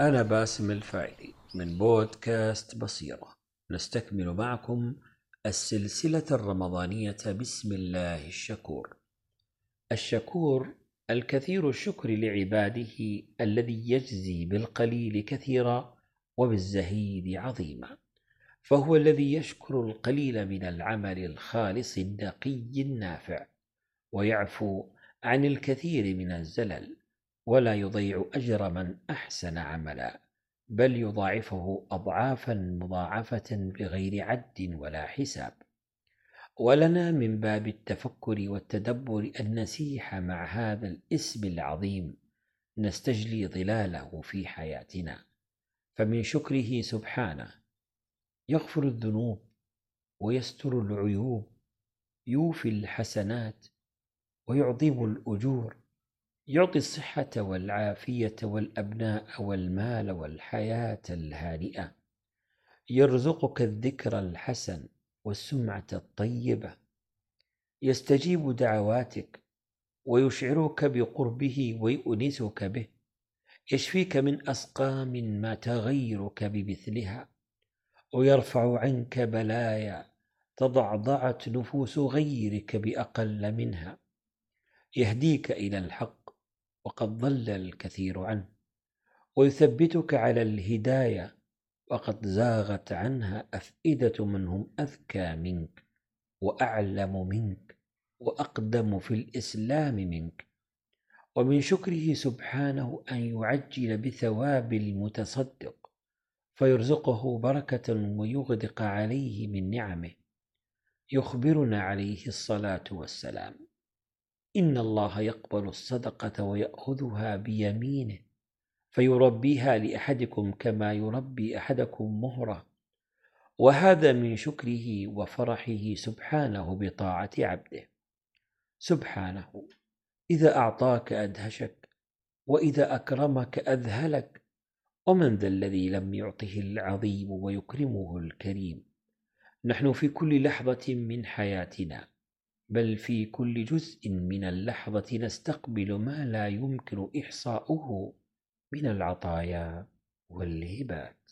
أنا باسم الفايلي من بودكاست بصيرة. نستكمل معكم السلسلة الرمضانية بسم الله الشكور. الشكور الكثير الشكر لعباده الذي يجزي بالقليل كثيرا وبالزهيد عظيما. فهو الذي يشكر القليل من العمل الخالص النقي النافع ويعفو عن الكثير من الزلل ولا يضيع أجر من أحسن عملا بل يضاعفه أضعافا مضاعفة بغير عد ولا حساب. ولنا من باب التفكر والتدبر أن نسيح مع هذا الإسم العظيم نستجلي ظلاله في حياتنا. فمن شكره سبحانه يغفر الذنوب ويستر العيوب يوفي الحسنات ويعظم الأجور. يعطي الصحة والعافية والأبناء والمال والحياة الهانئة. يرزقك الذكر الحسن والسمعة الطيبة. يستجيب دعواتك ويشعرك بقربه ويؤنسك به. يشفيك من أسقام مات غيرك بمثلها. ويرفع عنك بلايا تضعضعت نفوس غيرك بأقل منها. يهديك إلى الحق وقد ضل الكثير عنه ويثبتك على الهداية وقد زاغت عنها أفئدة من هم أذكى منك وأعلم منك وأقدم في الإسلام منك. ومن شكره سبحانه أن يعجل بثواب المتصدق فيرزقه بركة ويغدق عليه من نعمه. يخبرنا عليه الصلاة والسلام. إن الله يقبل الصدقة ويأخذها بيمينه فيربيها لأحدكم كما يربي أحدكم مهرة وهذا من شكره وفرحه سبحانه بطاعة عبده. سبحانه إذا أعطاك أدهشك وإذا أكرمك أذهلك. ومن ذا الذي لم يعطه العظيم ويكرمه الكريم. نحن في كل لحظة من حياتنا. بل في كل جزء من اللحظة نستقبل ما لا يمكن إحصاؤه من العطايا والهبات